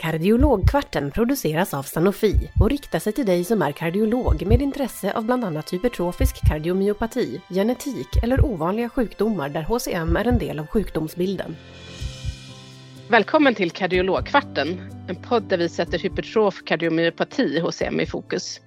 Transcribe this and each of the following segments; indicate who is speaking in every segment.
Speaker 1: Kardiologkvarten produceras av Sanofi och riktar sig till dig som är kardiolog med intresse av bland annat hypertrofisk kardiomyopati, genetik eller ovanliga sjukdomar där HCM är en del av sjukdomsbilden.
Speaker 2: Välkommen till Kardiologkvarten, en podd där vi sätter hypertrof kardiomyopati, HCM, i fokus.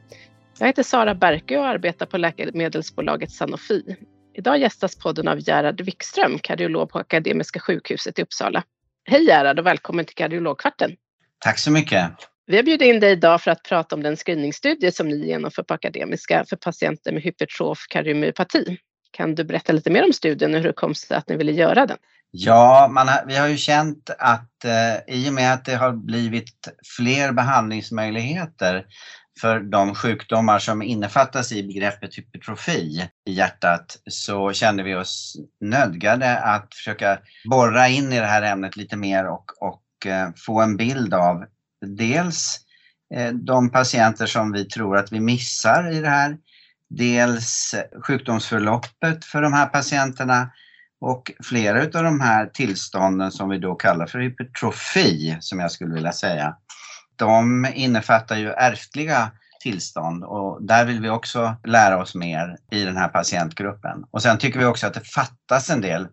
Speaker 2: Jag heter Sara Berke och arbetar på läkemedelsbolaget Sanofi. Idag gästas podden av Gerhard Wikström, kardiolog på Akademiska sjukhuset i Uppsala. Hej Gerhard och välkommen till Kardiologkvarten.
Speaker 3: Tack så mycket.
Speaker 2: Vi har bjudit in dig idag för att prata om den screeningstudie som ni genomför på Akademiska för patienter med hypertrof kardiomyopati. Kan du berätta lite mer om studien och hur det kom sig att ni ville göra den?
Speaker 3: Ja, har, vi har ju känt att eh, i och med att det har blivit fler behandlingsmöjligheter för de sjukdomar som innefattas i begreppet hypertrofi i hjärtat så kände vi oss nödgade att försöka borra in i det här ämnet lite mer och, och Eh, få en bild av dels eh, de patienter som vi tror att vi missar i det här, dels sjukdomsförloppet för de här patienterna och flera av de här tillstånden som vi då kallar för hypertrofi, som jag skulle vilja säga, de innefattar ju ärftliga tillstånd och där vill vi också lära oss mer i den här patientgruppen. Och sen tycker vi också att det fattas en del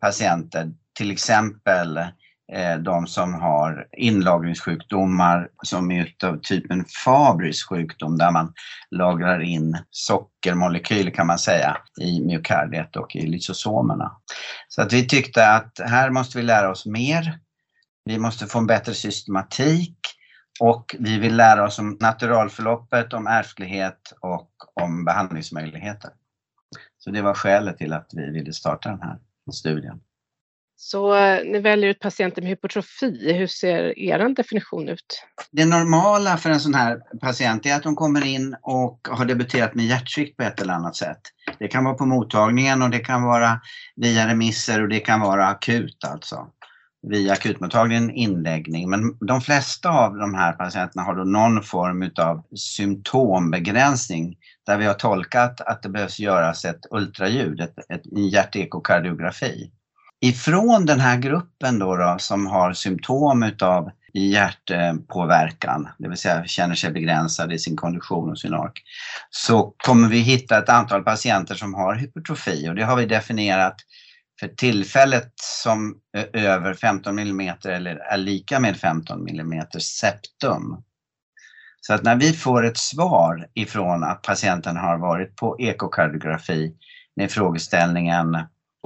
Speaker 3: patienter, till exempel eh, Eh, de som har inlagringssjukdomar som är utav typen Fabris sjukdom där man lagrar in sockermolekyler kan man säga i myokardiet och i lysosomerna. Så att vi tyckte att här måste vi lära oss mer. Vi måste få en bättre systematik och vi vill lära oss om naturalförloppet, om ärftlighet och om behandlingsmöjligheter. Så det var skälet till att vi ville starta den här studien.
Speaker 2: Så eh, ni väljer ut patienter med hypertrofi. Hur ser er definition ut?
Speaker 3: Det normala för en sån här patient är att de kommer in och har debuterat med hjärtsvikt på ett eller annat sätt. Det kan vara på mottagningen och det kan vara via remisser och det kan vara akut alltså via akutmottagningen inläggning. Men de flesta av de här patienterna har då någon form av symptombegränsning där vi har tolkat att det behövs göras ett ultraljud, ett, ett, en hjärtekokardiografi. Ifrån den här gruppen då, då som har symptom utav hjärtpåverkan, det vill säga känner sig begränsad i sin kondition och sin ork, så kommer vi hitta ett antal patienter som har hypertrofi och det har vi definierat för tillfället som över 15 mm eller är lika med 15 mm septum. Så att när vi får ett svar ifrån att patienten har varit på ekokardiografi med frågeställningen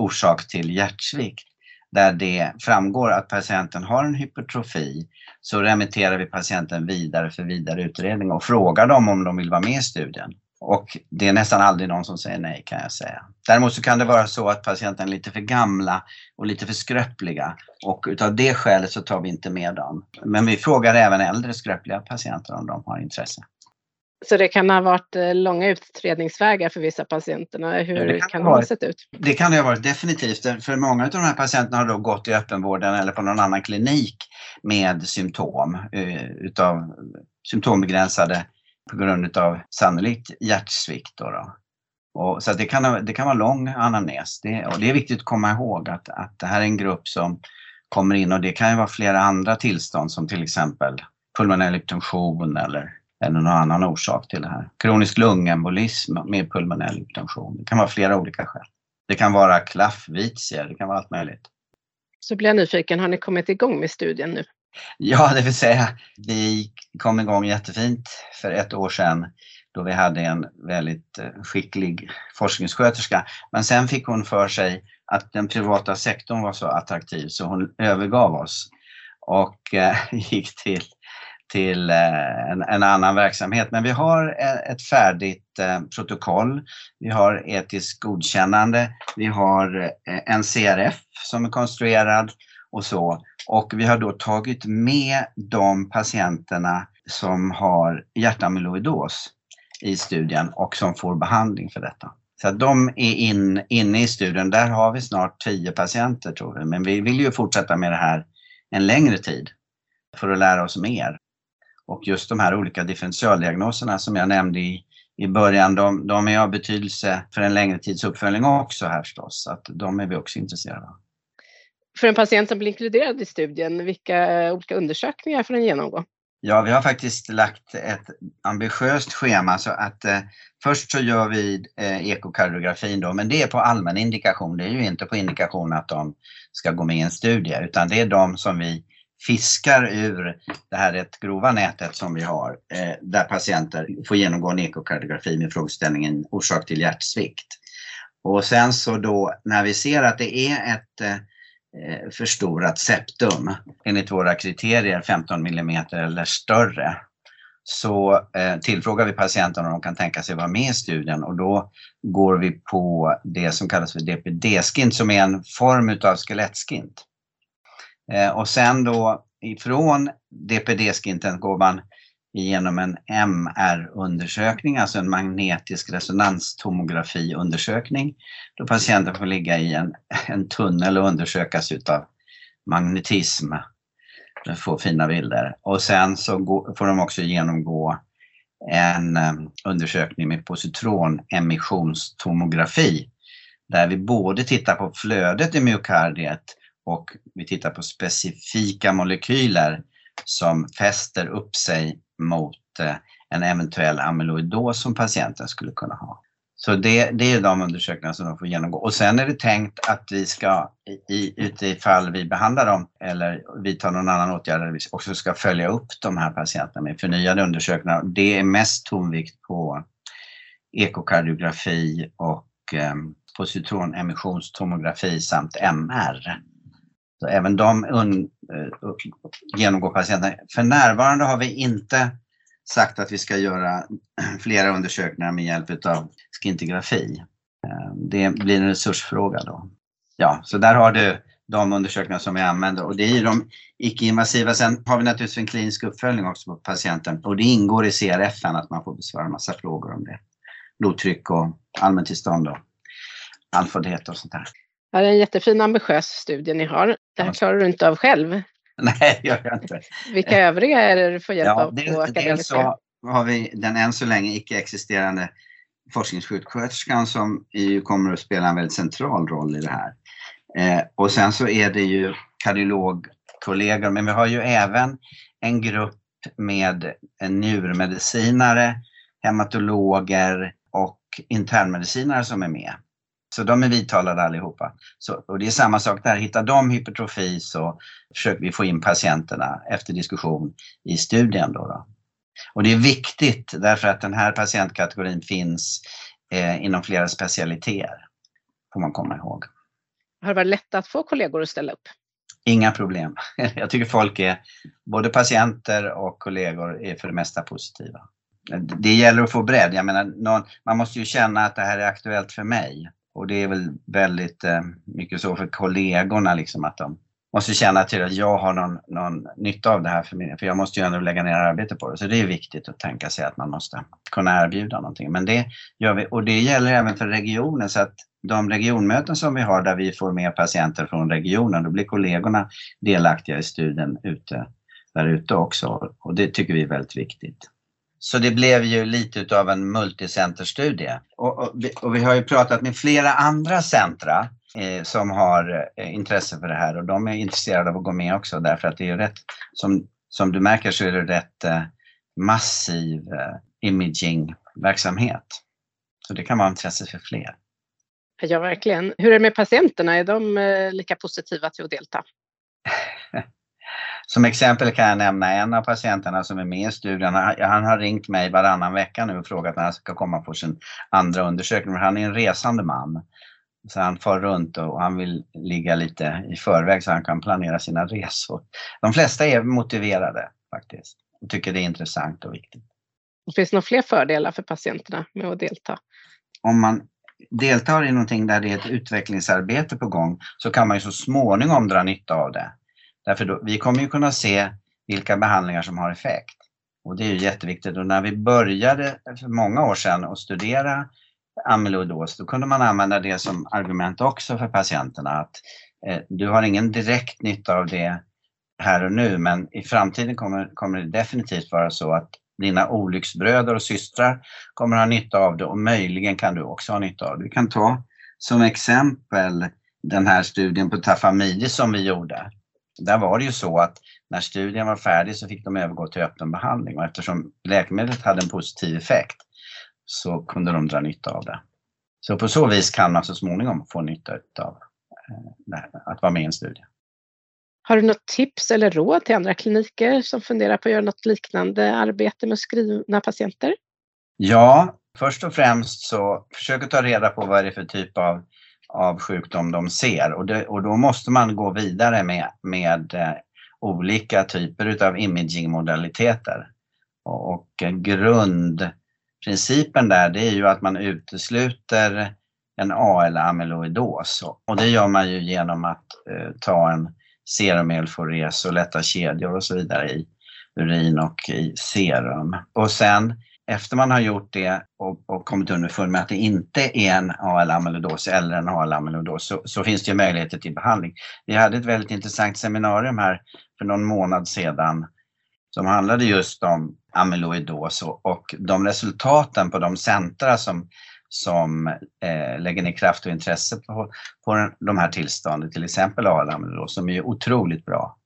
Speaker 3: orsak till hjärtsvikt, där det framgår att patienten har en hypertrofi, så remitterar vi patienten vidare för vidare utredning och frågar dem om de vill vara med i studien. Och det är nästan aldrig någon som säger nej kan jag säga. Däremot så kan det vara så att patienten är lite för gamla och lite för skröpliga och utav det skälet så tar vi inte med dem. Men vi frågar även äldre skröpliga patienter om de har intresse.
Speaker 2: Så det kan ha varit eh, långa utredningsvägar för vissa patienter. Hur ja, det kan, kan det ha sett ut?
Speaker 3: Det kan det ha varit definitivt. För många av de här patienterna har då gått i öppenvården eller på någon annan klinik med symptom uh, utav symptombegränsade på grund av sannolikt hjärtsvikt. Då, då. Och, så det kan, det kan vara lång anamnes. Det, och det är viktigt att komma ihåg att, att det här är en grupp som kommer in och det kan ju vara flera andra tillstånd som till exempel pulmonell hypertension eller, eller någon annan orsak till det här. Kronisk lungembolism med pulmonell hypertension. Det kan vara flera olika skäl. Det kan vara klaffvitia, det kan vara allt möjligt.
Speaker 2: Så blir jag nyfiken, har ni kommit igång med studien nu?
Speaker 3: Ja, det vill säga vi kom igång jättefint för ett år sedan då vi hade en väldigt eh, skicklig forskningssköterska. Men sen fick hon för sig att den privata sektorn var så attraktiv så hon övergav oss och eh, gick till, till eh, en, en, annan verksamhet. Men vi har eh, ett färdigt eh, protokoll, vi har etiskt godkännande, vi har en CRF som är konstruerad och så. Och vi har då tagit med de patienterna som har hjärtamyloidos i studien och som får behandling för detta. Så att de är in, inne i studien. Där har vi snart 10 patienter tror vi, men vi vill ju fortsätta med det här en längre tid för att lära oss mer. Och just de här olika differentialdiagnoserna som jag nämnde i, i början, de, de är av betydelse för en längre tids uppföljning också här förstås. Så att de är vi också intresserade av.
Speaker 2: För en patient som blir inkluderad i studien, vilka olika undersökningar får den genomgå?
Speaker 3: Ja, vi har faktiskt lagt ett ambitiöst schema så att eh, först så gör vi eh, ekokardiografin då, men det är på allmän indikation. Det är ju inte på indikation att de ska gå med i en studie, utan det är de som vi fiskar ur det här rätt grova nätet som vi har, eh, där patienter får genomgå en ekokardiografi med frågeställningen orsak till hjärtsvikt. Och sen så då när vi ser att det är ett eh, förstorat septum enligt våra kriterier 15 mm eller större så eh, tillfrågar vi patienten om de kan tänka sig vara med i studien och då går vi på det som kallas för DPD-skint som är en form utav skelettskint. Eh, och sen då ifrån DPD-skinten går man genom en MR-undersökning, alltså en magnetisk resonanstomografi-undersökning, då patienten får ligga i en, en tunnel och undersökas utav magnetism. Få fina bilder. Och sen så går, får de också genomgå en eh, undersökning med positronemissionstomografi där vi både tittar på flödet i myokardiet och vi tittar på specifika molekyler som fäster upp sig mot eh, en eventuell amyloidos som patienten skulle kunna ha. Så det, det är de undersökningar som de får genomgå. Och sen är det tänkt att vi ska, i, utifall vi behandlar dem eller vidtar någon annan åtgärd, vi också ska följa upp de här patienterna med förnyade undersökningar. Det är mest tonvikt på ekokardiografi och eh, positronemissionstomografi samt MR. Så även de un, uh, genomgår patienten. För närvarande har vi inte sagt att vi ska göra flera undersökningar med hjälp av skintigrafi. Eh, det blir en resursfråga då. Ja, så där har du de undersökningar som vi använder och det är de icke-invasiva. Sen har vi naturligtvis en klinisk uppföljning också på patienten och det ingår i CRF att man får besvara en massa frågor om det. Blodtryck och allmäntillstånd och andfåddhet och sånt där.
Speaker 2: Ja, det är en jättefin ambitiös studie ni har. Det här klarar du inte av själv.
Speaker 3: Nej, det gör jag inte.
Speaker 2: Vilka övriga är det du får hjälp
Speaker 3: ja,
Speaker 2: av på akademiska?
Speaker 3: Dels så har vi den än så länge icke-existerande forskningssjuksköterskan som ju kommer att spela en väldigt central roll i det här. Eh, och sen så är det ju kardiologkollegor, men vi har ju även en grupp med njurmedicinare, hematologer och internmedicinare som är med. Så de är vidtalade allihopa. Så, och det är samma sak där, hittar de hypertrofi så försöker vi få in patienterna efter diskussion i studien. Då, då. Och det är viktigt därför att den här patientkategorin finns eh, inom flera specialiteter, får man komma ihåg.
Speaker 2: Har det varit lätt att få kollegor att ställa upp?
Speaker 3: Inga problem. Jag tycker folk är, både patienter och kollegor är för det mesta positiva. Det gäller att få bredd. Jag menar, någon, man måste ju känna att det här är aktuellt för mig. Och det är väl väldigt eh, mycket så för kollegorna liksom att de måste känna till att jag har någon, någon nytta av det här för, min, för jag måste ju ändå lägga ner arbete på det. Så det är viktigt att tänka sig att man måste kunna erbjuda någonting. Men det gör vi och det gäller även för regionen så att de regionmöten som vi har där vi får med patienter från regionen, då blir kollegorna delaktiga i studien ute, där ute också och det tycker vi är väldigt viktigt. Så det blev ju lite utav en multicenterstudie. Och, och, vi, och, vi, har ju pratat med flera andra centra eh, som har eh, intresse för det här och de är intresserade av att gå med också därför att det är rätt, som, som du märker så är det rätt eh, massiv eh, imagingverksamhet. Så det kan vara intresse för fler.
Speaker 2: Ja, verkligen. Hur är det med patienterna? Är de eh, lika positiva till att delta?
Speaker 3: Som exempel kan jag nämna en av patienterna som är med i studien. Han har ringt mig varannan vecka nu och frågat när han ska komma på sin andra undersökning. Han är en resande man. Så han far runt och han vill ligga lite i förväg så han kan planera sina resor. De flesta är motiverade faktiskt och tycker det är intressant och viktigt.
Speaker 2: Finns det några fler fördelar för patienterna med att delta?
Speaker 3: Om man deltar i någonting där det är ett utvecklingsarbete på gång så kan man ju så småningom dra nytta av det. Därför då, vi kommer ju kunna se vilka behandlingar som har effekt. Och det är ju jätteviktigt. Och när vi började för många år sedan att studera amyloidos, då kunde man använda det som argument också för patienterna. Att eh, du har ingen direkt nytta av det här och nu, men i framtiden kommer, kommer det definitivt vara så att dina olycksbröder och systrar kommer ha nytta av det och möjligen kan du också ha nytta av det. Vi kan ta som exempel den här studien på Tafamidis som vi gjorde, där var det ju så att när studien var färdig så fick de övergå till öppen behandling och eftersom läkemedlet hade en positiv effekt så kunde de dra nytta av det. Så på så vis kan man så småningom få nytta av eh, att vara med i en studie.
Speaker 2: Har du något tips eller råd till andra kliniker som funderar på att göra något liknande arbete med skrivna patienter?
Speaker 3: Ja, först och främst så försök att ta reda på vad det är för typ av, av sjukdom de ser och, det, och då måste man gå vidare med, med eh, olika typer utav imagingmodaliteter. Och, och grundprincipen där det är ju att man utesluter en AL-amyloidos och det gör man ju genom att eh, ta en serumelfores och lätta kedjor och så vidare i urin och i serum. Och sen efter man har gjort det och, och kommit underfund med att det inte är en AL-amyloidos eller en AL-amyloidos så, så, finns det ju möjligheter till behandling. Vi hade ett väldigt intressant seminarium här för någon månad sedan som handlade just om amyloidos och, och de resultaten på de centra som som eh, lägger ner kraft och intresse på, på de här tillstånden, till exempel AL-amyloidos, som är otroligt bra.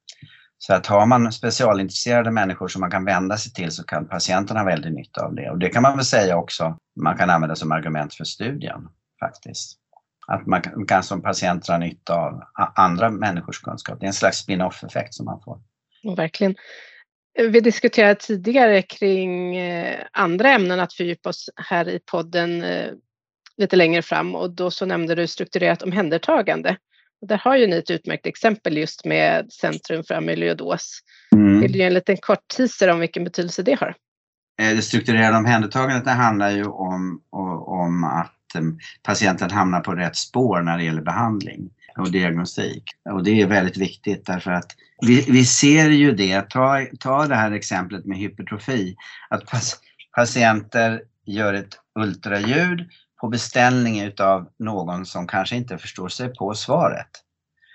Speaker 3: Så att har man specialintresserade människor som man kan vända sig till så kan patienterna ha väldigt nytta av det. Och det kan man väl säga också man kan använda som argument för studien faktiskt. Att man kan som patient dra nytta av andra människors kunskap. Det är en slags spin-off effekt som man får.
Speaker 2: Verkligen. Vi diskuterade tidigare kring eh, andra ämnen att fördjupa oss här i podden eh, lite längre fram och då så nämnde du strukturerat omhändertagande. Där har ju ni ett utmärkt exempel just med Centrum för amyloidos. Mm. Vill du ge en liten kort teaser om vilken betydelse det har?
Speaker 3: Eh, det strukturerade omhändertagandet det handlar ju om, om att patienten hamnar på rätt spår när det gäller behandling och diagnostik. Och det är väldigt viktigt därför att vi, vi ser ju det, ta, ta det här exemplet med hypertrofi, att patienter gör ett ultraljud på beställning utav någon som kanske inte förstår sig på svaret.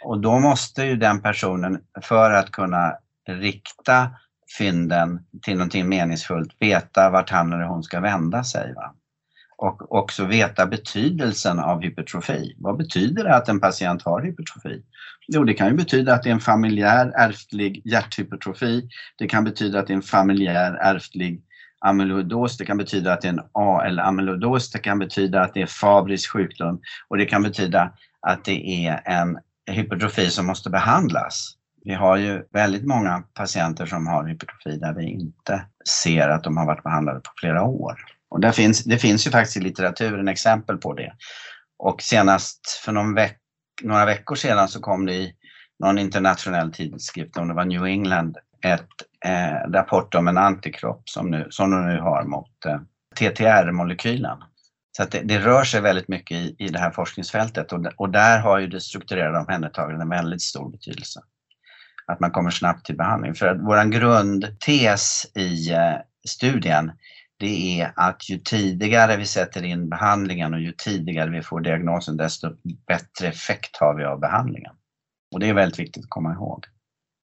Speaker 3: Och då måste ju den personen, för att kunna rikta fynden till någonting meningsfullt, veta vart han eller hon ska vända sig. Va? och också veta betydelsen av hypertrofi. Vad betyder det att en patient har hypertrofi? Jo, det kan ju betyda att det är en familjär ärftlig hjärthypertrofi. Det kan betyda att det är en familjär ärftlig amyloidos, det kan betyda att det är en AL-amyloidos, det kan betyda att det är Fabris sjukdom och det kan betyda att det är en hypertrofi som måste behandlas. Vi har ju väldigt många patienter som har hypertrofi där vi inte ser att de har varit behandlade på flera år. Och där finns, det finns ju faktiskt i litteraturen exempel på det. Och senast för någon veck, några veckor sedan så kom det i någon internationell tidskrift, om det var New England, ett eh, rapport om en antikropp som, nu, som de nu har mot eh, TTR-molekylen. Så att det, det, rör sig väldigt mycket i, i det här forskningsfältet och, och där har ju det strukturerade omhändertagandet en väldigt stor betydelse. Att man kommer snabbt till behandling. För att vår grundtes i eh, studien det är att ju tidigare vi sätter in behandlingen och ju tidigare vi får diagnosen desto bättre effekt har vi av behandlingen. Och det är väldigt viktigt att komma ihåg.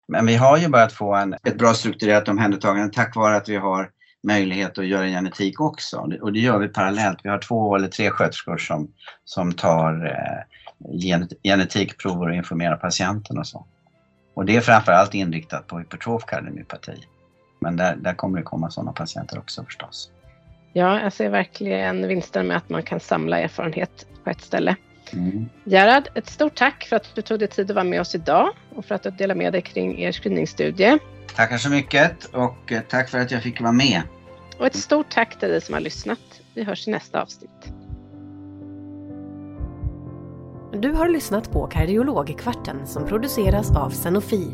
Speaker 3: Men vi har ju börjat få en, ett bra strukturerat omhändertagande tack vare att vi har möjlighet att göra genetik också. Och det gör vi parallellt. Vi har två eller tre sköterskor som, som tar eh, genetikprover och informerar patienten och så. Och det är framförallt inriktat på hypertrof kardiomyopati. Men där, där kommer det komma sådana patienter också förstås.
Speaker 2: Ja, jag ser verkligen vinsten med att man kan samla erfarenhet på ett ställe. Mm. Gerhard, ett stort tack för att du tog dig tid att vara med oss idag och för att du delade med dig kring er screeningstudie.
Speaker 3: Tackar så mycket och eh, tack för att jag fick vara med.
Speaker 2: Och ett stort tack till dig som har lyssnat. Vi hörs i nästa avsnitt.
Speaker 1: Du har lyssnat på Kardiologkvarten som produceras av Sanofi